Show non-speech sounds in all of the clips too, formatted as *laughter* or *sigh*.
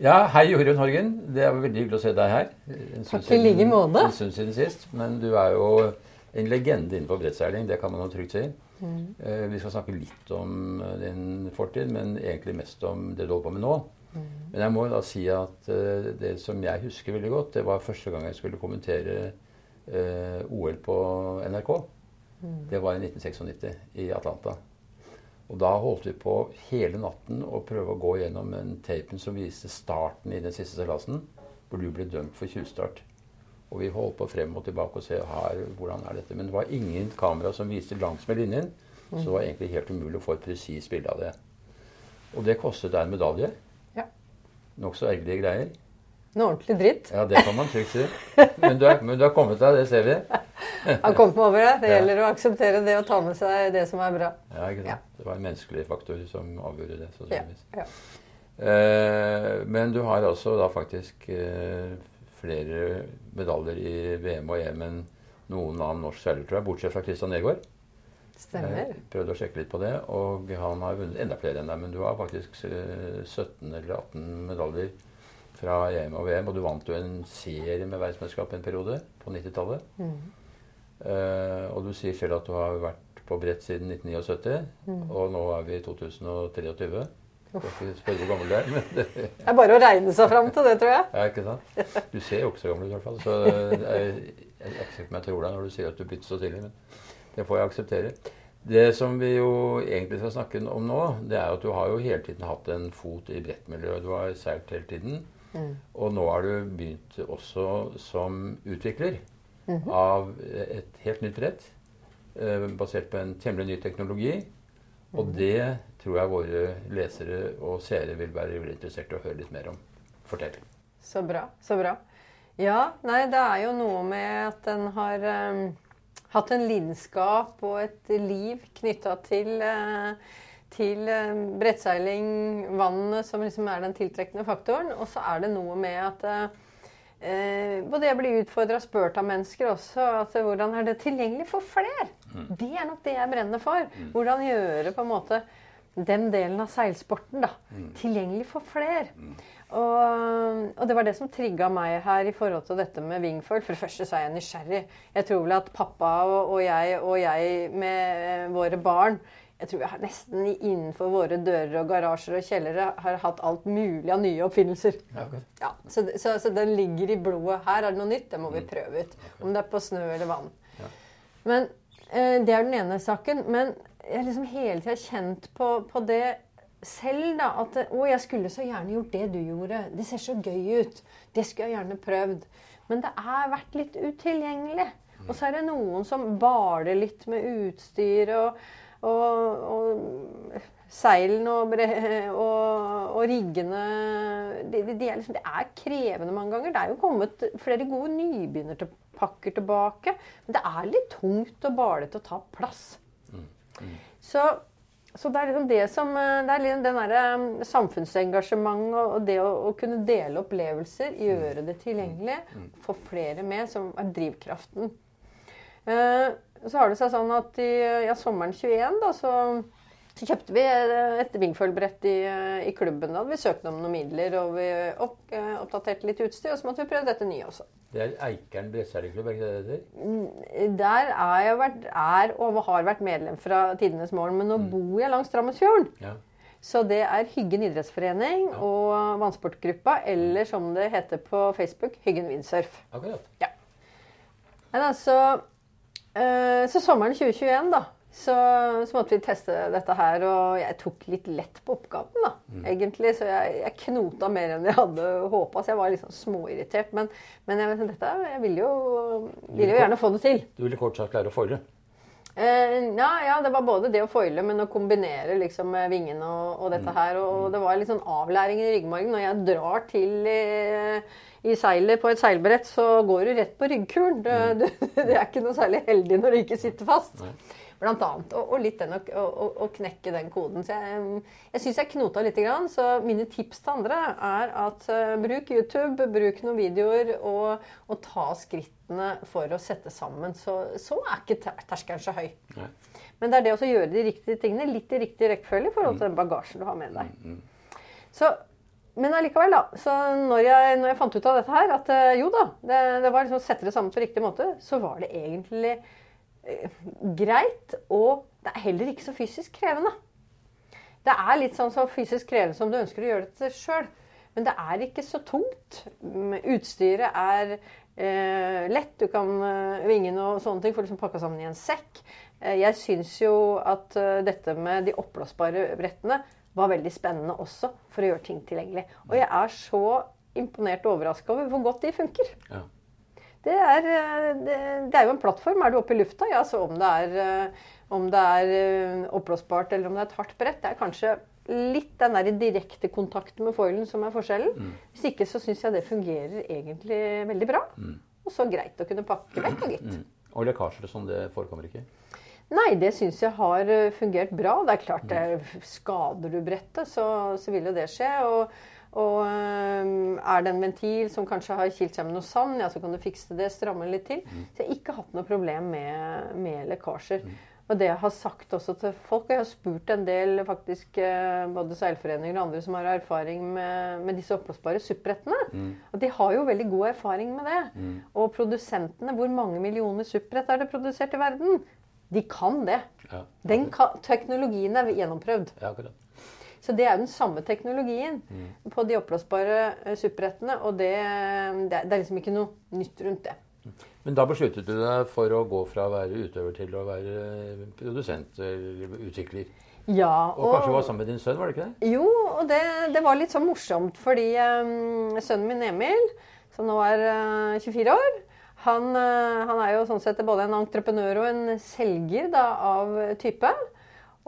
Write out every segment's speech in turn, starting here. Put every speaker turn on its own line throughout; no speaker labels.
Ja, hei Jorunn Horgen. Det er veldig hyggelig å se deg her.
Takk i like måte.
En stund siden sist. Men du er jo en legende innenfor brettseiling. Det kan man jo trygt si.
Mm.
Eh, Vi skal snakke litt om eh, din fortid, men egentlig mest om det du holder på med nå.
Mm.
Men jeg må da si at eh, det som jeg husker veldig godt, det var første gang jeg skulle kommentere eh, OL på NRK.
Mm.
Det var i 1996 i Atlanta. Og da holdt vi på hele natten å prøve å gå gjennom den tapen som viste starten i den siste seilasen, hvor du ble dømt for tjuvstart. Og vi holdt på frem og tilbake og se her, hvordan er dette. Men det var ingen kamera som viste langs med linjen, så det var egentlig helt umulig å få et presist bilde av det. Og det kostet deg en medalje.
Ja.
Nokså ergerlige greier.
Noe ordentlig dritt.
Ja, det kan man trygt si. Men du, er, men du har kommet deg, det ser vi. *laughs*
Han kom meg over det. Det
Ja.
gjelder å akseptere det og ta med seg det som er bra.
Ja, ikke sant?
Ja.
Det var en menneskelig faktor som avgjorde det. Sannsynligvis.
ja.
Eh, men du har altså da faktisk eh, flere medaljer i VM og EM enn noen annen norsk seiler, tror jeg, bortsett fra Christian Egaard.
Stemmer.
Jeg prøvde å sjekke litt på det, og han har vunnet enda flere enn deg. Men du har faktisk eh, 17 eller 18 medaljer fra EM og VM, og du vant jo en serie med verdensmesterskap en periode på 90-tallet.
Mm.
Uh, og du sier selv at du har vært på brett siden 1979,
Mm.
og nå er vi i 2023. Jeg skal ikke spørre hvor gammel du er, men det
er bare å regne seg fram til det, tror jeg.
er ikke sant? Du ser jo ikke så gammel ut i hvert fall. Så jeg, jeg, er om jeg tror deg når du sier at du bytter så tidlig, men det får jeg akseptere. Det som vi jo egentlig skal snakke om nå, det er at du har jo hele tiden hatt en fot i brettmiljøet. Du har seilt hele tiden.
Mm.
Og nå har du begynt også som utvikler av et helt nytt brett. eh, Basert på en temmelig ny teknologi. Og det tror jeg våre lesere og seere vil være interessert i å høre litt mer om. Fortell.
Så bra. Så bra. Ja, nei, det er jo noe med at den har um, hatt en lidenskap og et liv knytta til, eh, til eh, brettseiling, vannet, som liksom er den tiltrekkende faktoren. Og så er det noe med at eh, både jeg blir utfordra og spurt av mennesker også. at eh, Hvordan er det tilgjengelig for flere? Det er nok det jeg brenner for. Hvordan gjøre på en måte den delen av seilsporten da, tilgjengelig for flere. Og, og det var det som trigga meg her i forhold til dette med Wingfoil. For det første så er jeg nysgjerrig. Jeg tror vel at pappa og, og, jeg, og jeg med eh, våre barn jeg tror vi har nesten innenfor våre dører og garasjer og kjellere har hatt alt mulig av nye oppfinnelser.
Ja, okay.
Ja, så, så, så den ligger i blodet. Her er det noe nytt, det må vi prøve ut. Om det er på snø eller vann.
Ja.
Men eh, Det er den ene saken. Men jeg har liksom hele tida kjent på, på det selv. da, At å, jeg skulle så gjerne gjort det du gjorde. Det ser så gøy ut. Det skulle jeg gjerne prøvd. Men det har vært litt utilgjengelig. Og så er det noen som baler litt med utstyr og, og, og seilene og, og, og riggene de, de, de er liksom, Det er krevende mange ganger. Det er jo kommet flere gode nybegynnerpakker tilbake. Men det er litt tungt og balete å ta plass. Så, så det er liksom det som eh, Det er liksom den derre eh, samfunnsengasjement og, det å, å kunne dele opplevelser, gjøre det tilgjengelig, få flere med, som er drivkraften. Eh, så har det seg sånn at i ja, sommeren 21 da, så, så kjøpte vi eh, et Wingfoil-brett i, eh, i klubben. Da hadde vi søkt om noen midler, og vi opp, eh, oppdaterte litt utstyr. Og så måtte vi prøve dette nye også.
Det er Eikeren brettseilerklubb, er ikke det det heter?
Der er jeg vært, er og har vært medlem fra tidenes morgen, men nå bor jeg langs Drammensfjorden.
Ja.
Så det er Hyggen idrettsforening og vannsportgruppa, eller som det heter på Facebook, Hyggen windsurf.
Akkurat.
Men altså, så sommeren 2021, da, så, så måtte vi teste dette her. Og jeg tok litt lett på oppgaven, da, egentlig. Så jeg, jeg knota mer enn jeg hadde håpa. Så jeg var litt sånn småirritert. Men, men jeg, dette, jeg ville jo, ville jo gjerne få det til.
Du ville kort sagt klare å foile.
Eh, ja, ja, det var både det å foile, men å kombinere liksom vingene og, og dette her. Og det var litt sånn avlæring i ryggmargen. Når jeg drar til i, i seilet på et seilbrett, så går du rett på ryggkulen. Det, *laughs* det, det er ikke noe særlig heldig når du ikke sitter fast. Blant annet. Og, og litt den å, å, å knekke den koden. Så jeg, jeg syns jeg knota lite grann. Så mine tips til andre er at uh, bruk YouTube, bruk noen videoer, og, og ta skrittene for å sette sammen. Så, så er ikke ter- terskelen så høy.
Nei.
Men det er det å gjøre de riktige tingene litt i riktig rekkefølge i forhold til den bagasjen du har med deg. Så men allikevel, da. Så når jeg, når jeg, fant ut av dette her, at eh, jo da, det, det var liksom å sette det sammen på riktig måte, så var det egentlig greit. Og det er heller ikke så fysisk krevende. Det er litt sånn så fysisk krevende som du ønsker å gjøre det sjøl. Men det er ikke så tungt. Utstyret er eh, lett. Du kan eh, vingen og sånne ting får liksom pakka sammen i en sekk. Eh, jeg syns jo at dette med de oppblåsbare brettene var veldig spennende også for å gjøre ting tilgjengelig. Og jeg er så imponert og overraska over hvor godt de funker. Ja. Det, er, det, det, er, jo en plattform. Er du oppe i lufta, ja, så om det er, om det er oppblåsbart eller om det er et hardt brett, det er kanskje litt den der direkte kontakten med foilen som er forskjellen. Mm. Hvis ikke så syns jeg det fungerer egentlig veldig bra. Mm. Og så greit å kunne pakke vekk, gitt. Mm.
Og lekkasjer og sånn, det forekommer ikke?
Nei, det syns jeg har eh, fungert bra. Det er klart, det, mm. skader du brettet, så, så, vil jo det skje. Og, og um, er det en ventil som kanskje har kilt seg med noe sand, ja, så kan du fikse det, stramme litt til. Mm. Så jeg har ikke hatt noe problem med, med lekkasjer. Mm. Og det jeg har sagt også til folk, og jeg har spurt en del faktisk eh, både seilforeninger og andre som har erfaring med, med disse oppblåsbare SUP-brettene, mm. at de har jo veldig god erfaring med det. Mm. Og produsentene, hvor mange millioner SUP-brett er det produsert i verden? De kan det. Ja, den kan, teknologien er gjennomprøvd. Ja, Så det er den samme teknologien mm. på de oppblåsbare superrettene. Og det, det, er liksom ikke noe nytt rundt det.
Men da besluttet du deg for å gå fra å være utøver til å være produsent eller utvikler?
Ja,
og, og kanskje var sammen med din sønn, var det ikke det?
Jo, og det, det var litt sånn morsomt, fordi um, sønnen min Emil, som nå er uh, eh, 24 år, han, han, er jo sånn sett både en entreprenør og en selger da, av type.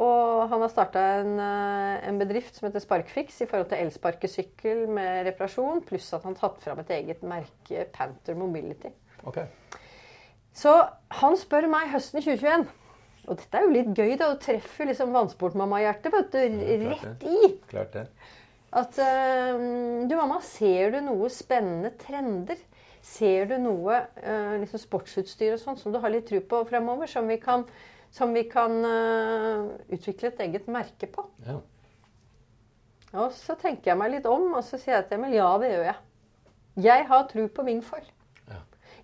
Og han har starta en, uh, en, bedrift som heter Sparkfix i forhold til elsparkesykkel med reparasjon, pluss at han har tatt fram et eget merke, Panther Mobility. Okay. Så han spør meg høsten 2021 Og dette er jo litt gøy, da. Du treffer liksom vannsportmamma-hjertet rett i.
Klart det.
At uh, Du, mamma, ser du noe spennende trender? Ser du noe uh, liksom sportsutstyr og sånn som du har litt tro på fremover? Som vi kan, som vi kan uh, utvikle et eget merke på? Ja. Og så tenker jeg meg litt om, og så sier jeg til Emil ja, det gjør jeg. Jeg har tro på Wingfoil.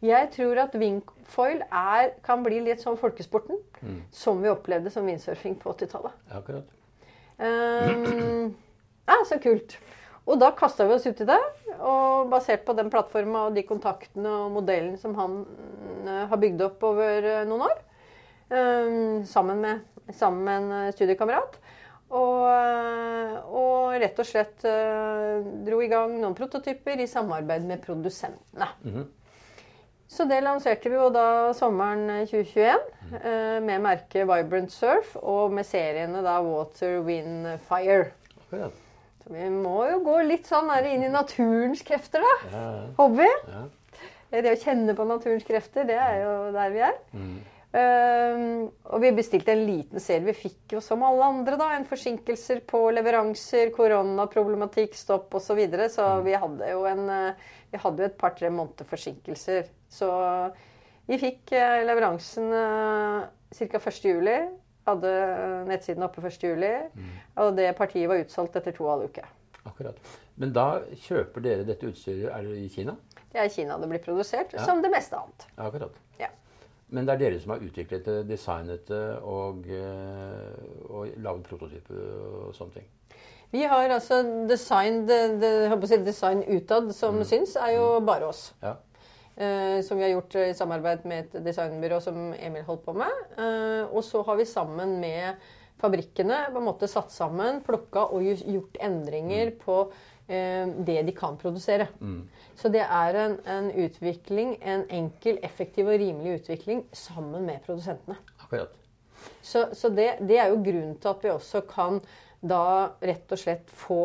Jeg tror at wingfoil er, kan bli litt sånn folkesporten mm. som vi opplevde som windsurfing på 80-tallet.
Akkurat.
Um, *clears throat* ja, så kult. Og da kasta vi oss ut i det. Og basert på den plattforma og de kontaktene og modellen som han uh, har bygd opp over noen år, sammen, med, sammen, med, en uh, studiekamerat. Og, og, rett og slett dro i gang noen prototyper i samarbeid med produsentene. Mm -hmm. Så det lanserte vi jo da sommeren 2021 eh, med merket Vibrant Surf og med seriene da Water, Wind, Fire. Ja. Så vi må jo gå litt sånn inn i naturens krefter, da. Ja, ja. Hobby. Ja. Det å kjenne på naturens krefter, det er jo der vi er. Mm. Uh, og vi bestilte en liten serie. Vi fikk jo som alle andre da, en forsinkelser på leveranser, koronaproblematikk, stopp osv. Så, videre. så mm. vi hadde jo en, uh, vi hadde jo et par-tre måneder forsinkelser. Så vi fikk uh, leveransen uh, ca. 1.7. Hadde nettsiden oppe 1.7. Mm. Og det partiet var utsolgt etter to og halv uke.
Akkurat. Men da kjøper dere dette utstyret Er det i Kina?
Det er i Kina det blir produsert, ja. som det meste annet.
Akkurat. Men det er dere som har utviklet det, designet det og, eh, og laget prototyper og sånne ting?
Vi har altså design, design utad som mm. syns, er jo mm. bare oss. Ja. Eh, som vi har gjort i samarbeid med et designbyrå som Emil holdt på med. Eh, og så har vi sammen med fabrikkene på en måte satt sammen, plukka og gjort endringer mm. på det de kan produsere. Mm. Så det er en, en, utvikling, en enkel, effektiv og rimelig utvikling sammen med produsentene. Akkurat. Så, så det, det, er jo grunnen til at vi også kan da rett og slett få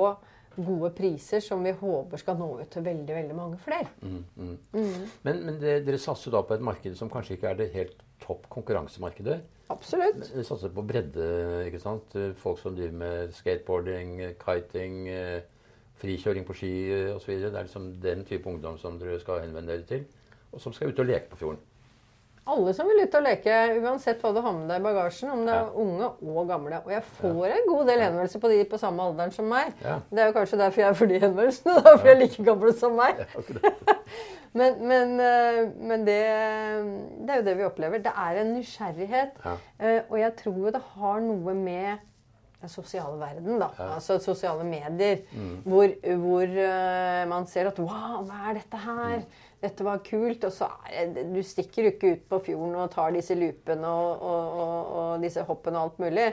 gode priser som vi håper skal nå ut til veldig veldig mange flere. Mm, mm.
Mm. Men, men det, dere satser da på et marked som kanskje ikke er det helt topp konkurransemarkedet?
Absolutt.
Dere satser på bredde. ikke sant? Folk som driver med skateboarding, kiting, eh, frikjøring på ski osv. Det er liksom den type ungdom som dere skal henvende dere til, og som skal ut og leke på fjorden.
Alle som vil ut og leke, uansett hva du har med deg i bagasjen, om det er
Ja.
unge og gamle. Og jeg får en god del henvendelser på de på samme alderen som meg.
Ja.
Det er jo kanskje derfor jeg får de henvendelsene, *laughs* da, for jeg er like gammel som meg. *laughs* Men, men, eh, men det, det er jo det vi opplever. Det er en nysgjerrighet.
Ja.
Eh, Og jeg tror det har noe med den sosiale verden, da. Altså sosiale medier. Hvor, hvor uh, man ser at Wow, hva er dette her? Dette var kult. Og så er Du stikker jo ikke ut på fjorden og tar disse loopene og, og, og, og disse hoppene og alt mulig.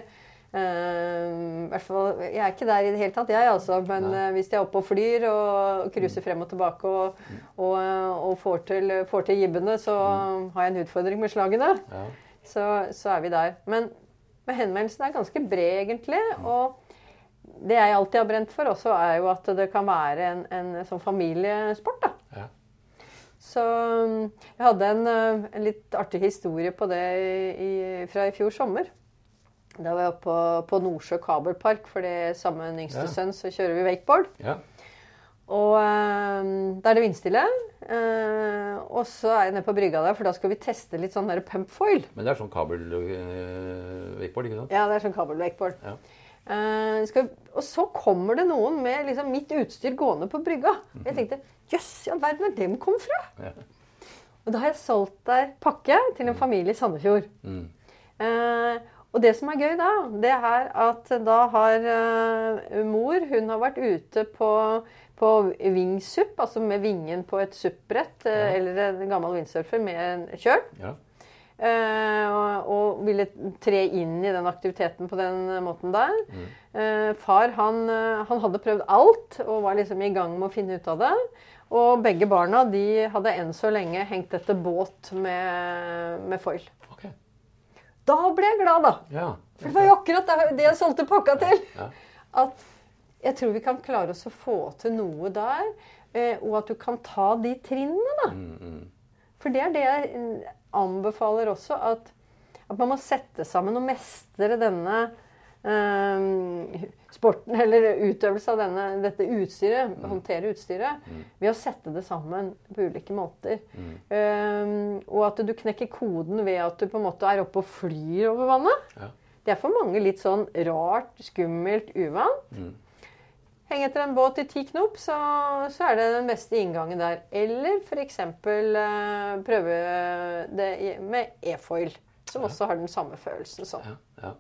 Uh, hvert fall, jeg er ikke der i det hele tatt, jeg altså. Men eh, hvis jeg er oppe og flyr og cruiser frem og tilbake og, og, og får, til, får til jibbene, så har jeg en utfordring med slagene.
Ja.
Så, så er vi der. Men, men henvendelsen er ganske bred, egentlig. Og det jeg alltid har brent for også, er jo at det kan være en, en sånn familiesport. da.
Ja.
Så um, jeg hadde en, uh, en litt artig historie på det i, fra i fjor sommer. Da var jeg oppe på, på Nordsjø kabelpark, for det samme min yngste
Ja.
sønn så kjører vi wakeboard.
ja.
Og um, da er det vindstille. Uh, og så er jeg nede på brygga der, for da skal vi teste litt sånn der pump foil.
Men det er sånn kabel-wakeboard, ikke sant?
Ja, det er sånn kabel-wakeboard.
Ja.
Uh, skal, og så kommer det noen med liksom, mitt utstyr gående på brygga. Jeg tenkte jøss, i all verden hvor dem kom fra?
Ja.
Og da har jeg solgt der pakke til en familie i Sandefjord.
Mm.
Uh, og det som er gøy da, det er at da har uh, mor Hun har vært ute på, på wingsup, altså med vingen på et SUP-brett
Ja.
eller en gammel windsurfer med en kjøl.
Ja.
Uh, og, ville tre inn i den aktiviteten på den måten der. Eh, far han, eh, han hadde prøvd alt og var liksom i gang med å finne ut av det. Og begge barna de hadde enn så lenge hengt etter båt med, med foil.
Okay.
Da ble jeg glad, da.
Ja.
For det var jo akkurat det- jeg solgte pakka til.
Ja.
At jeg tror vi kan klare oss å få til noe der. eh, Og at du kan ta de trinnene, da.
Mm, mm.
For det er det jeg mm, anbefaler også, at, at man må sette sammen og mestre denne eh, sporten, eller utøvelse av denne, dette utstyret, håndtere utstyret, ved å sette det sammen på ulike måter. Eh, og at du knekker koden ved at du på en måte er oppe og flyr over vannet.
Ja.
Det er for mange litt sånn rart, skummelt, uvant.
Mm.
Henge etter en båt i ti knop, så, så er det den beste inngangen der. Eller f.eks. Eh, prøve det med e-foil, som også har den samme følelsen. Sånn.
Ja. Ja.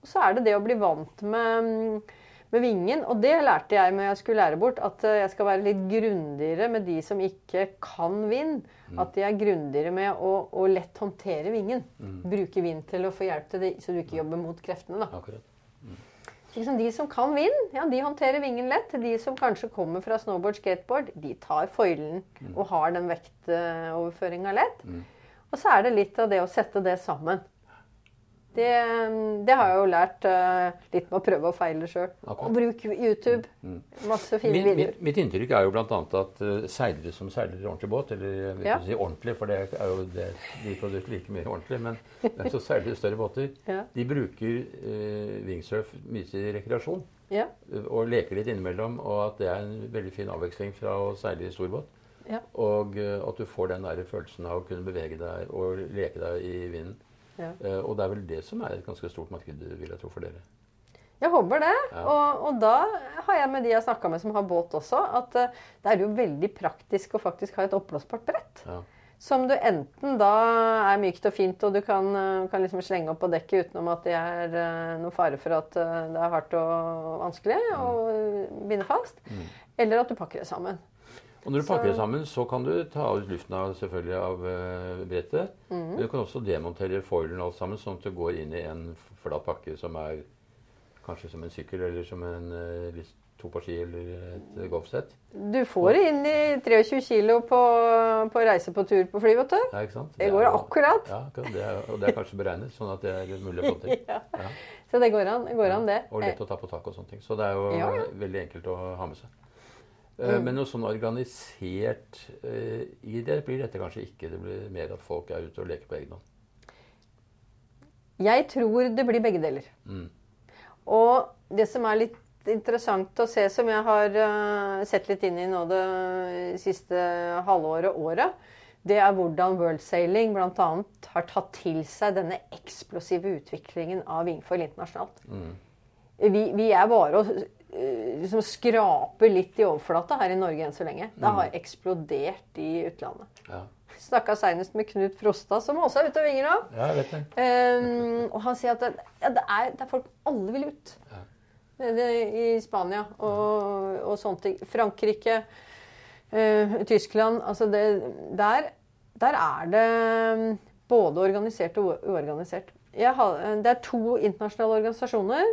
Og så er det det å bli vant med, med vingen. Og det lærte jeg når jeg skulle lære bort, at eh, jeg skal være litt grundigere med de som ikke kan vind. At de er grundigere med å, å lett håndtere vingen. Bruke vind til å få hjelp til det, så du ikke jobber mot kreftene. da.
Akkurat.
Liksom de som kan vind, ja, de håndterer vingen lett. De som kanskje kommer fra snowboard, skateboard, de tar foilen og har den vektoverføringa lett. Og så er det litt av det å sette det sammen. Det, det har jeg jo lært uh, litt med å prøve og feile sjøl. Og bruke YouTube. Masse fine
Min,
videoer.
mitt, mitt inntrykk er jo bl.a. at uh, seilere som seiler ordentlig båt, eller jeg vil
Ja.
si ordentlig, for det er jo det, de produktene like mye ordentlig, men *laughs* de som seiler større båter,
Ja.
de bruker uh, wingsurf mye til rekreasjon.
Ja,
Og leker litt innimellom, og at det er en veldig fin avveksling fra å seile i stor båt.
ja,
Og at du får den der følelsen av å kunne bevege deg og leke deg i vinden.
Ja.
Uh, og det er vel det som er et ganske stort marked, vil jeg tro, for dere.
Jeg håper det.
Ja.
Og, og da har jeg med de jeg snakka med som har båt også, at uh, det er jo veldig praktisk å faktisk ha et oppblåsbart brett.
Ja.
Som du enten da er mykt og fint, og du kan, eh, kan liksom slenge opp på dekket utenom at det er uh, noen fare for at uh, det er hardt og vanskelig å binde fast. Eller at du pakker det sammen.
Og når du pakker det sammen, så kan du ta ut luften av, selvfølgelig av eh, brettet.
Mhm.
Men du kan også demontere foilen alt sammen, sånn at det går inn i en flat pakke som er kanskje som en sykkel, eller som en uh, litt- to par ski eller et eh, golfsett.
Du får det inn i 23 kilo på, på reise på tur på fly, vet du.
Ja, ikke sant?
Det
det
går
jo-
akkurat.
Ja, akkurat. det er, og det er kanskje beregnet, sånn at det er mulig å få til. *laughs*
Ja.
Ja.
Så det går an, går an det.
Og lett å ta på tak og sånne ting. Så det er jo veldig enkelt å ha med seg. Eh,
Mm.
Men noe sånn organisert uh, i det blir dette kanskje ikke. Det blir mer at folk er ute og leker på egen hånd.
Jeg tror det blir begge deler.
Mm.
Og det som er litt interessant å se, som jeg har uh, sett litt inn i nå det siste halvåret, året, det er hvordan World Sailing bl.a. har tatt til seg denne eksplosive utviklingen av Wingfoil internasjonalt.
Mm.
Vi, vi, er bare å liksom skraper litt i overflata her i Norge enn så lenge. Det har eksplodert i utlandet.
Ja.
Snakka seinest med Knut Frosta, som også er ute og vinger nå.
ja, jeg vet det.
Um, og han sier at det, ja, det, er, det er folk alle vil ut.
Ja.
Det, I Spania og, og sånne ting. Frankrike, uh, Tyskland altså det, der, der er det både organisert og uorganisert. Har, det er to internasjonale organisasjoner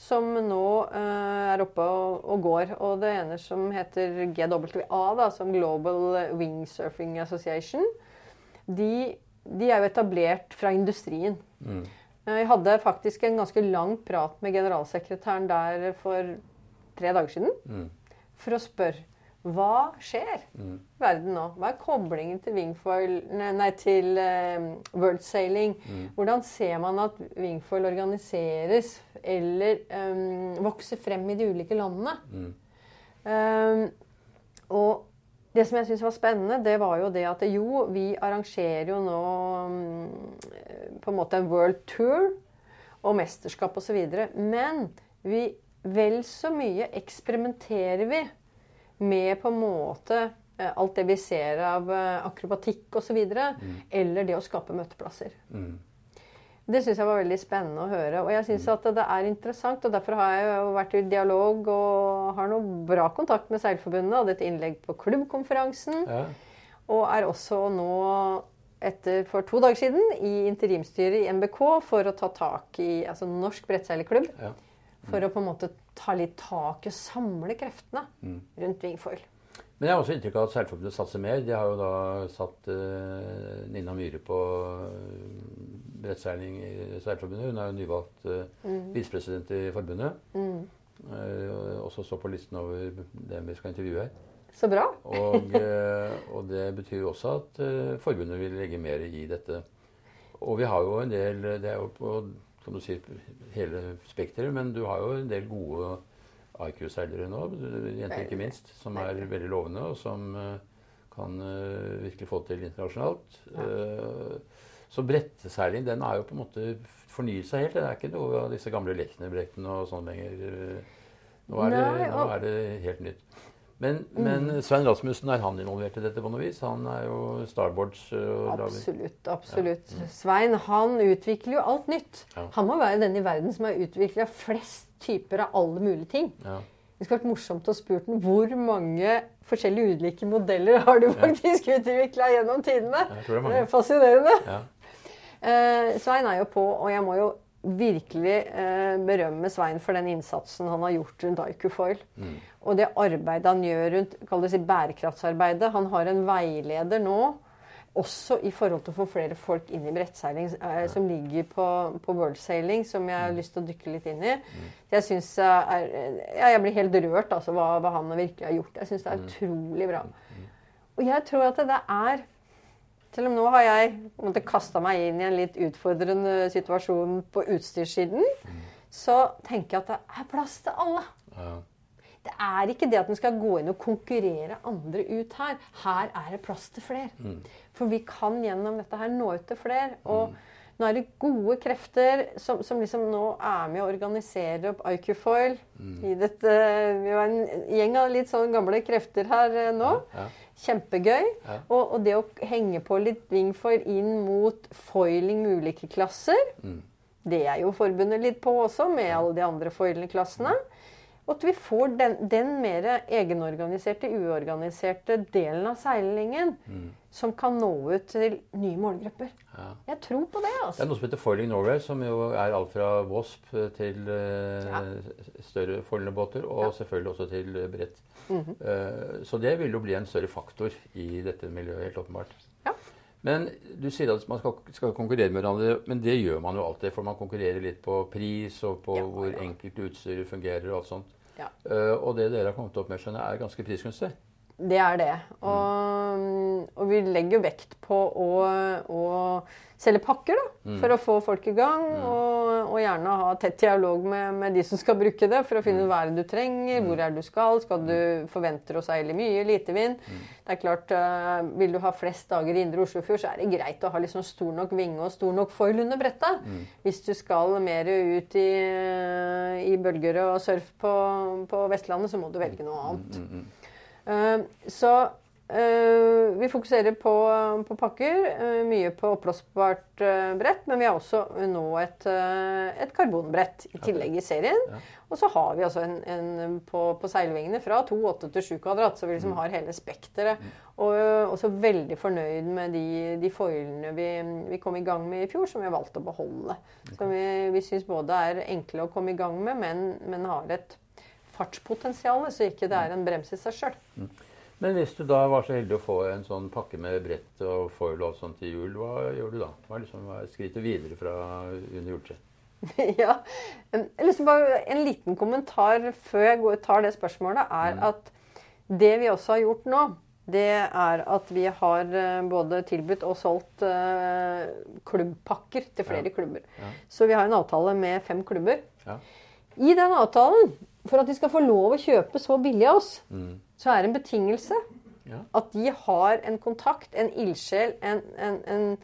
som nå uh, er oppe og, og, går. Og det ene som heter GWA, da, som Global Wingsurfing Association, de, de er jo etablert fra industrien.
Mm.
Jeg hadde faktisk en ganske lang prat med generalsekretæren der for tre dager siden.
Mm.
For å spørre hva skjer
Mm.
i verden nå? Hva er koblingen til, wingfoil, nei, til eh, world sailing?
Mm.
Hvordan ser man at wingfoil organiseres eller um, vokser frem i de ulike landene?
Mm.
Um, og det som jeg syns var spennende, det var jo det at jo, vi arrangerer jo nå um, på en måte en world tour og mesterskap osv. Men vi vel så mye eksperimenterer vi med på en måte eh, alt det vi ser av eh, akrobatikk osv. Mm. Eller det å skape møteplasser.
Mm.
Det syns jeg var veldig spennende å høre. Og jeg syns at det er interessant, og derfor har jeg jo vært i dialog og har noe bra kontakt med Seilforbundet. Hadde et innlegg på klubbkonferansen.
Ja.
Og er også nå, etter for to dager siden, i interimstyret i MBK for å ta tak i altså Norsk brettseilerklubb.
Ja.
For å på en måte ta litt tak i og samle kreftene
Mm.
rundt Wingfoil.
Men jeg har også inntrykk av at Seilforbundet satser mer. De har jo da satt uh, Nina Myhre på uh, brettseiling i Seilforbundet. Hun er jo nyvalgt uh, visepresident i forbundet.
Mm.
Uh, også så på listen over dem vi skal intervjue her.
Så bra.
Og, uh, *laughs* og det betyr jo også at forbundet vil legge mer i dette. Og vi har jo en del Det er jo på kan du sier, hele spekteret, men du har jo en del gode IQ-seilere nå, jenter ikke minst, som er veldig lovende, og som uh, kan uh, virkelig få til internasjonalt. Uh, så bretteseiling den er jo på en måte fornyet seg helt. Det er ikke noe av disse gamle Lechner-brettene og sånn lenger. Nå er, det, nå er det helt nytt. Men, men Svein Rasmussen, er han involvert i dette på noe vis? Han er jo starboards Absolutt. absolutt.
Absolutt. absolutt. Svein han utvikler jo alt nytt.
Ja.
Han må være den i verden som har utvikla flest typer av alle mulige ting.
Ja.
Det skulle vært morsomt å spurt den hvor mange forskjellige ulike modeller har du faktisk utvikla gjennom tidene.
Det er
Det er fascinerende.
Ja.
Eh, Svein er jo på, og jeg må jo virkelig eh, berømme Svein for den innsatsen han har gjort rundt Aikufoil.
Mm.
Og det arbeidet han gjør rundt si, bærekraftsarbeidet. Han har en veileder nå, også i forhold til å få flere folk inn i brettseiling, eh, som ligger på, på worldsailing. Som jeg har lyst til å dykke litt inn i. Jeg synes er, ja, jeg blir helt rørt altså, hva, hva han virkelig har gjort. Jeg syns det er utrolig bra. Og jeg tror at det er selv om nå har jeg kasta meg inn i en litt utfordrende situasjon på utstyrssiden, så tenker jeg at det er plass til alle.
Ja.
Det er ikke det at en skal gå inn og konkurrere andre ut her. Her er det plass til flere. For vi kan gjennom dette her nå ut til flere. Og nå er det gode krefter som, som liksom nå er med å organisere opp IQ Foil. I dette, vi var en gjeng av litt sånn gamle krefter her eh, nå.
Ja.
Kjempegøy.
Ja.
Og, og det å henge på litt wingfoil inn mot foiling med ulike klasser,
Mm.
det er jo forbundet litt på også, med alle de andre foilingklassene. Og at vi får den, den mer egenorganiserte, uorganiserte delen av seilingen som kan nå ut til nye målgrupper.
Ja.
Jeg tror på det,
Det er
altså.
noe som heter Foiling Norway, som jo er alt fra Wasp til uh,
Ja.
større foilende båter, og selvfølgelig også til eh, Eh, så det vil jo bli en større faktor i dette miljøet, helt åpenbart.
Ja.
Men du sier at man skal, skal konkurrere med hverandre, men det gjør man jo alltid. For man konkurrerer litt på pris og på
Ja,
hvor
ja.
enkelt utstyret fungerer og alt sånt.
Ja.
Eh, og det dere har kommet opp med, skjønner er ganske prisgunstig.
Det er det. Og, og vi legger vekt på å, å selge pakker, da.
Mm.
For å få folk i gang. Og, og gjerne ha tett dialog med, med de som skal bruke det, for å finne ut hva er det du trenger, hvor er det du skal. Skal du forventer å seile mye, lite vind? Det er klart, eh, Vil du ha flest dager i indre Oslofjord, så er det greit å ha liksom stor nok vinge og stor nok foil under brettet. Hvis du skal mer ut i, i bølger og surf på, på Vestlandet, så må du velge noe annet. Eh, så eh, vi fokuserer på, på pakker, eh, mye på oppblåsbart brett. Men vi har også nå et, et karbonbrett i tillegg i serien. Og så har vi altså en, en på, på seilvingene fra 2,8 til 7 kvadrat, så vi liksom har hele spekteret. Og eh, også veldig fornøyd med de, de foilene vi, vi kom i gang med i fjor, som vi har valgt å beholde. Som vi, vi syns både er enkle å komme i gang med, men, men har et fartspotensial, så ikke det er en brems i seg sjøl.
Men hvis du da var så heldig å få en sånn pakke med brett og foil og sånt til jul, hva gjør du da? Hva er liksom skrittet videre fra under juletreet? *laughs*
ja. Bare En liten kommentar før jeg går, tar det spørsmålet, er at det vi også har gjort nå, det er at vi har eh, både tilbudt og solgt eh, klubbpakker til flere
Ja.
klubber.
Ja.
Så vi har en avtale med fem klubber.
Ja.
I den avtalen, for at de skal få lov å kjøpe så billig av oss,
Mm.
så er det en betingelse
Ja.
at de har en kontakt, en ildsjel, en, en, en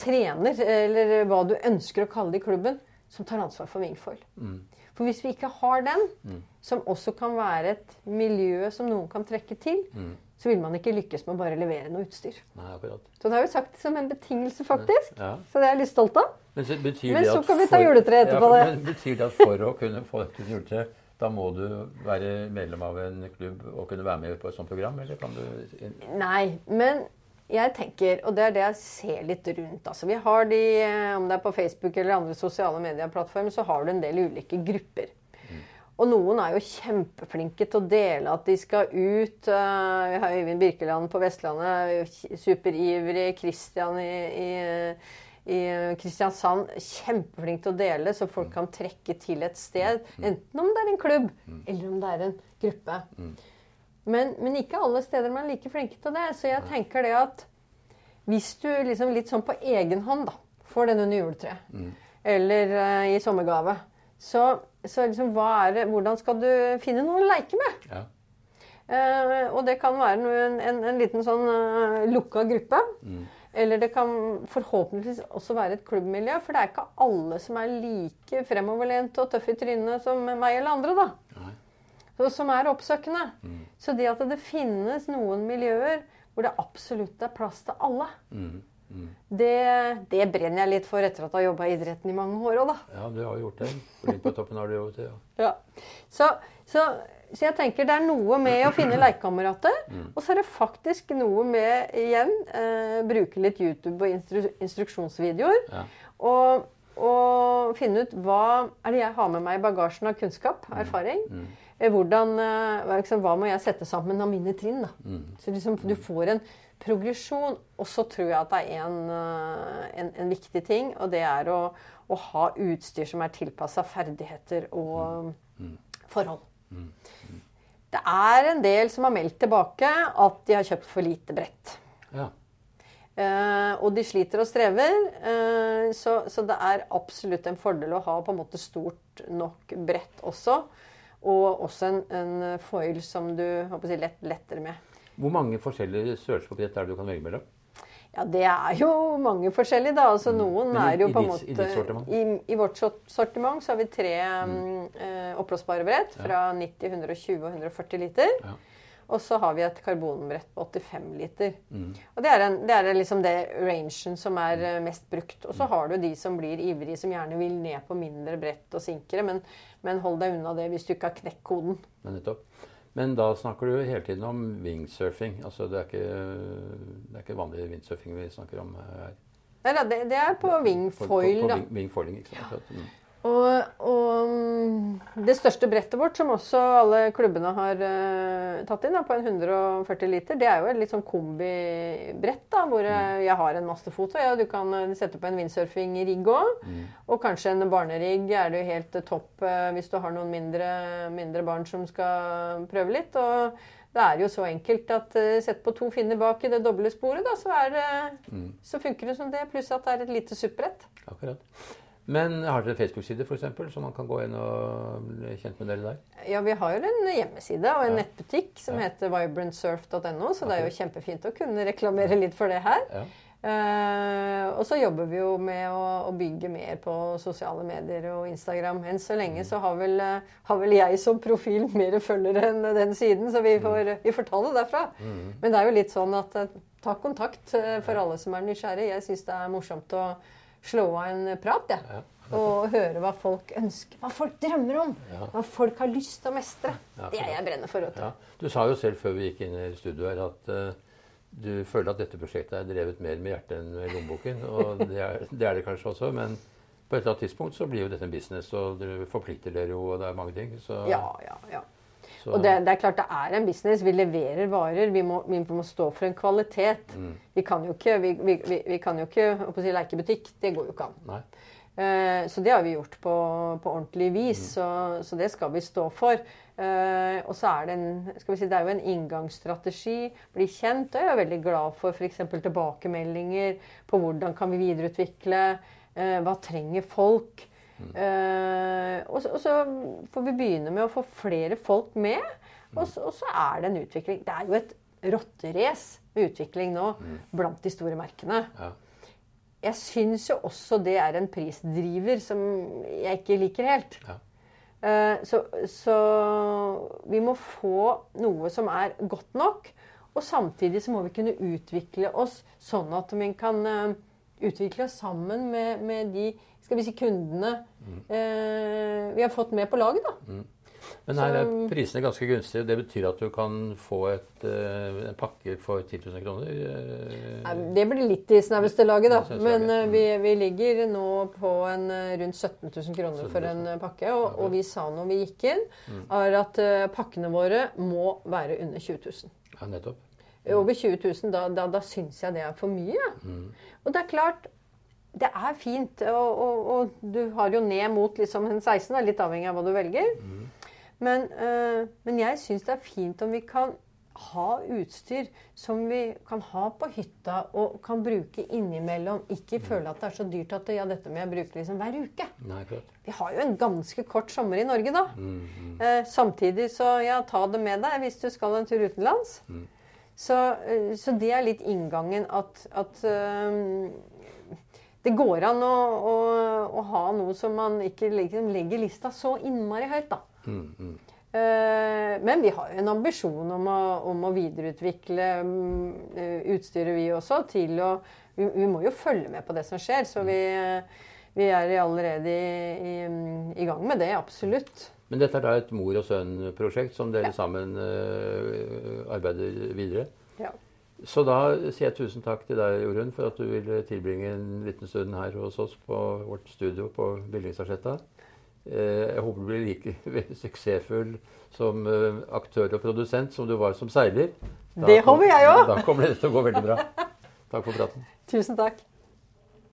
trener, eller hva du ønsker å kalle det i klubben, som tar ansvar for Wingfold.
Mm.
For hvis vi ikke har den, som også kan være et miljø som noen kan trekke til,
Mm.
så vil man ikke lykkes med å bare levere noe utstyr.
Nei, akkurat.
Så det har vi sagt som en betingelse, faktisk.
Ja.
Så det er jeg litt stolt av.
Men så,
Men så kan vi ta
juletreet
juletre etterpå,
ja,
det.
Men betyr det at for å kunne få dette juletre, da må du være medlem av en klubb og kunne være med på et sånt program, eller kan du
Nei, men jeg tenker, og det er det jeg ser litt rundt altså Vi har de, eh, om det er på Facebook eller andre sosiale medieplattformer, så har du en del ulike grupper. Og noen er jo kjempeflinke til å dele at de skal ut. eh, Vi har Øyvind Birkeland på Vestlandet, superivrig. Christian i, i, i Kristiansand, kjempeflink til å dele, så folk kan trekke til et sted. Enten om det er en klubb, eller om det er en gruppe. Men, men ikke alle steder man er like flinke til det. Så jeg tenker det at hvis du liksom litt sånn på egen hånd da, får den under juletreet, eller uh, i sommergave, så, så liksom, det, hvordan skal du finne noe å leke med?
Ja.
Uh, og det kan være en, en, en liten sånn uh, lukka gruppe. Eller det kan forhåpentligvis også være et klubbmiljø. For det er ikke alle som er like fremoverlente og tøffe i trynet som meg eller andre. da. Så- Som er oppsøkende. Så det at det finnes noen miljøer hvor det absolutt er plass til alle,
Mm. Mm.
det, det brenner jeg litt for etter at jeg har jobba i idretten i mange år òg, da.
ja, du har jo gjort det. Litt på toppen har du jobbet, ja.
Ja. Så, så, så jeg tenker det er noe med å finne lekekamerater. Og så er det faktisk noe med, igjen, eh, bruke litt YouTube og instru instruksjonsvideoer.
Ja.
Og, og finne ut hva er det jeg har med meg i bagasjen av kunnskap, erfaring. Mm. Hvordan, eh, liksom, hva må jeg sette sammen av mine trinn? da? Så liksom, du får en progresjon. Og så tror jeg at det er en, eh, en, en viktig ting, og det er å, å ha utstyr som er tilpassa ferdigheter og forhold. Det er en del som har meldt tilbake at de har kjøpt for lite brett.
ja.
Uh, og de sliter og strever. Uh, så, så det er absolutt en fordel å ha på en måte stort nok brett også. Og også en, en foil som du håper lett, lettere med.
Hvor mange forskjellige størrelser på brett er det du kan velge mellom?
Ja, det er jo mange forskjellige, da. Altså, noen
Mm. I-
er jo på en måte? I, I vårt sortiment så har vi tre mm. eh, oppblåsbare brett fra 90, 120 og 140 liter.
Ja.
Og så har vi et karbonbrett på 85 liter.
Mm.
Og det er, en, det er liksom det rangen som er eh, mest brukt. Og så har du de som blir ivrige, som gjerne vil ned på mindre brett og sinkere. Men, men hold deg unna det hvis du ikke har knekt koden.
Men nettopp. Men da snakker du hele tiden om wingsurfing. Altså det er ikke, det er ikke vanlig windsurfing vi snakker om her.
Nei da, det, det er på wingfoil,
på, på,
på
wing- Wingfoiling, ikke sant. Akkurat. Mm.
Og, og mm, det største brettet vårt, som også alle klubbene har uh, tatt inn, da, på en 140 liter, det er jo et litt sånn kombibrett, da, hvor mm. jeg har en masterfoto. Ja, du kan eh, sette på en windsurfing-rigg òg. Og kanskje en barnerigg er det jo helt eh, topp uh, hvis du har noen mindre, mindre barn som skal prøve litt. Og det er jo så enkelt at uh, sett på to finner bak i det doble sporet, da, så, er, uh, så funker det som det. Pluss at det er et lite supprett.
Akkurat. Men har dere Facebook-side eksempel, så man kan gå inn og bli kjent med dere der?
Ja, vi har jo en hjemmeside og en
Ja.
nettbutikk som
Ja.
heter vibrantsurf.no, så det er jo kjempefint å kunne reklamere litt for det her.
Ja.
Uh, og så jobber vi jo med å, å bygge mer på sosiale medier og Instagram. Enn så lenge så har vel, uh, har vel jeg som profil mer følgere enn den siden, så vi får, vi får ta det derfra. Men det er jo litt sånn at uh, ta kontakt for alle som er nysgjerrig. Jeg syns det er morsomt å slå av en prat, jeg.
Ja.
Og høre hva folk ønsker, hva folk drømmer om.
Ja.
Hva folk har lyst til å mestre. Det er jeg brenner for.
Ja. Du sa jo selv før vi gikk inn i studio her at uh, du føler at dette prosjektet er drevet mer med hjertet enn med lommeboken. Og det er, det er det kanskje også, men på et eller annet tidspunkt så blir jo dette en business, og dere forplikter dere jo, og det er mange ting. Så,
Ja, ja, ja.
Så-
Og det, det er klart det er en business. Vi leverer varer. Vi må, vi må stå for en kvalitet.
Mm.
Vi kan jo ikke, vi, vi, vi, kan jo ikke si, leke butikk. Det går jo ikke an.
Nei.
Eh, så det har vi gjort på, på ordentlig vis.
Mm.
Så, så det skal vi stå for. Eh, og så er det en skal vi si, det er jo en inngangsstrategi. Bli kjent. Og jeg er veldig glad for f.eks. tilbakemeldinger på hvordan kan vi videreutvikle. Eh, hva trenger folk? Eh, og, så, og så får vi begynne med å få flere folk med. Og så, og så er det en utvikling. Det er jo et rotterace med utvikling nå blant de store merkene.
Ja.
Jeg syns jo også det er en prisdriver som jeg ikke liker helt.
Ja.
Uh, Så, så vi må få noe som er godt nok. Og samtidig så må vi kunne utvikle oss sånn at vi kan eh, utvikle oss sammen med, med de skal vi si, kundene eh, vi har fått med på laget. da.
Men her er prisene ganske gunstige. Det betyr at du kan få et, eh, en pakke for 10 000 kroner? eh,
Det blir litt i snaueste laget, da. Men eh, vi, vi ligger nå på en eh, rundt 17 000 kroner
17 000.
for en pakke. Og, og vi sa når vi gikk inn, er at pakkene våre må være under 20 000.
Ja, nettopp.
Over 20 000, da, da, da syns jeg det er for mye. Og det er klart, det er fint. Og, og, og du har jo ned mot liksom en 16, er litt avhengig av hva du velger. Men, øh, men jeg syns det er fint om vi kan ha utstyr som vi kan ha på hytta og kan bruke innimellom. Ikke føle at det er så dyrt at ja, dette må jeg bruke liksom hver uke.
Nei.
Vi har jo en ganske kort sommer i Norge, da. Eh, samtidig så ja, ta det med deg hvis du skal en tur utenlands. Så, eh, så det er litt inngangen at, at eh, det går an å, å, å ha noe som man ikke liksom legger lista så innmari høyt, da.
Mm, mm.
Eh, Men vi har en ambisjon om å, om å videreutvikle mm, utstyret, vi også. til å vi, vi må jo følge med på det som skjer. Så vi, eh, vi er allerede i, i, i gang med det, absolutt.
Men dette er da et mor og sønn-prosjekt som dere
Ja.
sammen uh, arbeider videre?
Ja.
Så da sier jeg tusen takk til deg, Jorunn, for at du ville tilbringe en liten stund her hos oss på vårt studio på Byllingsarsletta. Eh, Jeg håper du blir like *laughs* suksessfull som eh, aktør og produsent som du var som seiler. Da
Det håper jeg også.
Da kommer det til å gå veldig bra. Takk for praten.
Tusen takk.